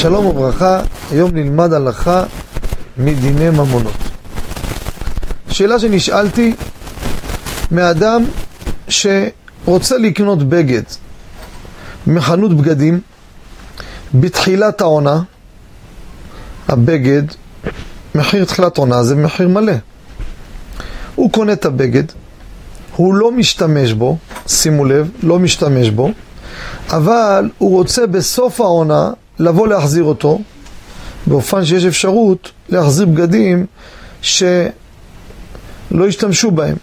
שלום וברכה, היום נלמד הלכה מדיני ממונות. שאלה שנשאלתי מאדם שרוצה לקנות בגד מחנות בגדים בתחילת העונה, הבגד, מחיר תחילת עונה זה מחיר מלא. הוא קונה את הבגד, הוא לא משתמש בו, שימו לב, לא משתמש בו, אבל הוא רוצה בסוף העונה לבוא להחזיר אותו, באופן שיש אפשרות להחזיר בגדים שלא השתמשו בהם.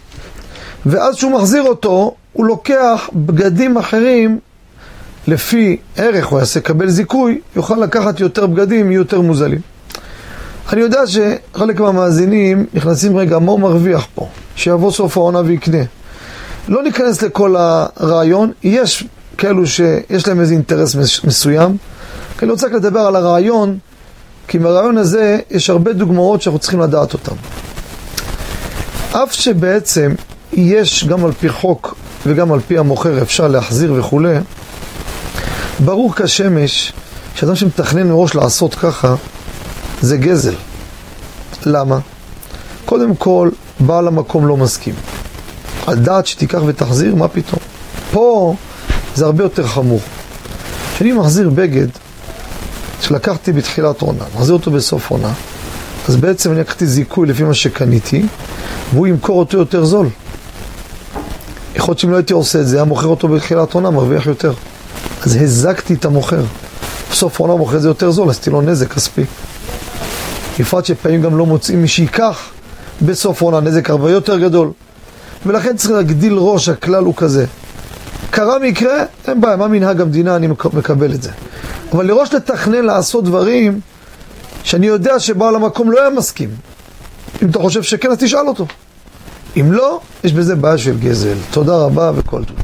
ואז כשהוא מחזיר אותו, הוא לוקח בגדים אחרים לפי ערך, הוא יעשה קבל זיכוי, יוכל לקחת יותר בגדים, יהיו יותר מוזלים. אני יודע שחלק מהמאזינים נכנסים רגע, מה הוא מרוויח פה? שיבוא סוף העונה ויקנה. לא ניכנס לכל הרעיון, יש כאלו שיש להם איזה אינטרס מסוים, אני רוצה רק לדבר על הרעיון, כי מהרעיון הזה יש הרבה דוגמאות שאנחנו צריכים לדעת אותן. אף שבעצם יש גם על פי חוק וגם על פי המוכר אפשר להחזיר וכולי, ברור כשמש שאדם שמתכנן מראש לעשות ככה, זה גזל. למה? קודם כל, בעל המקום לא מסכים. על דעת שתיקח ותחזיר, מה פתאום? פה זה הרבה יותר חמור. כשאני מחזיר בגד שלקחתי בתחילת עונה, מחזיר אותו בסוף עונה, אז בעצם אני לקחתי זיכוי לפי מה שקניתי, והוא ימכור אותו יותר זול. יכול להיות שאם לא הייתי עושה את זה, היה מוכר אותו בתחילת עונה, מרוויח יותר. אז הזקתי את המוכר. בסוף עונה מוכר את זה יותר זול, עשיתי לו נזק כספי. בפרט שפעמים גם לא מוצאים מי שייקח בסוף עונה נזק הרבה יותר גדול. ולכן צריך להגדיל ראש, הכלל הוא כזה. קרה מקרה, אין בעיה, מה מנהג המדינה, אני מקבל את זה. אבל לראש לתכנן לעשות דברים שאני יודע שבעל המקום לא היה מסכים. אם אתה חושב שכן, אז תשאל אותו. אם לא, יש בזה בעיה של גזל. תודה רבה וכל טוב.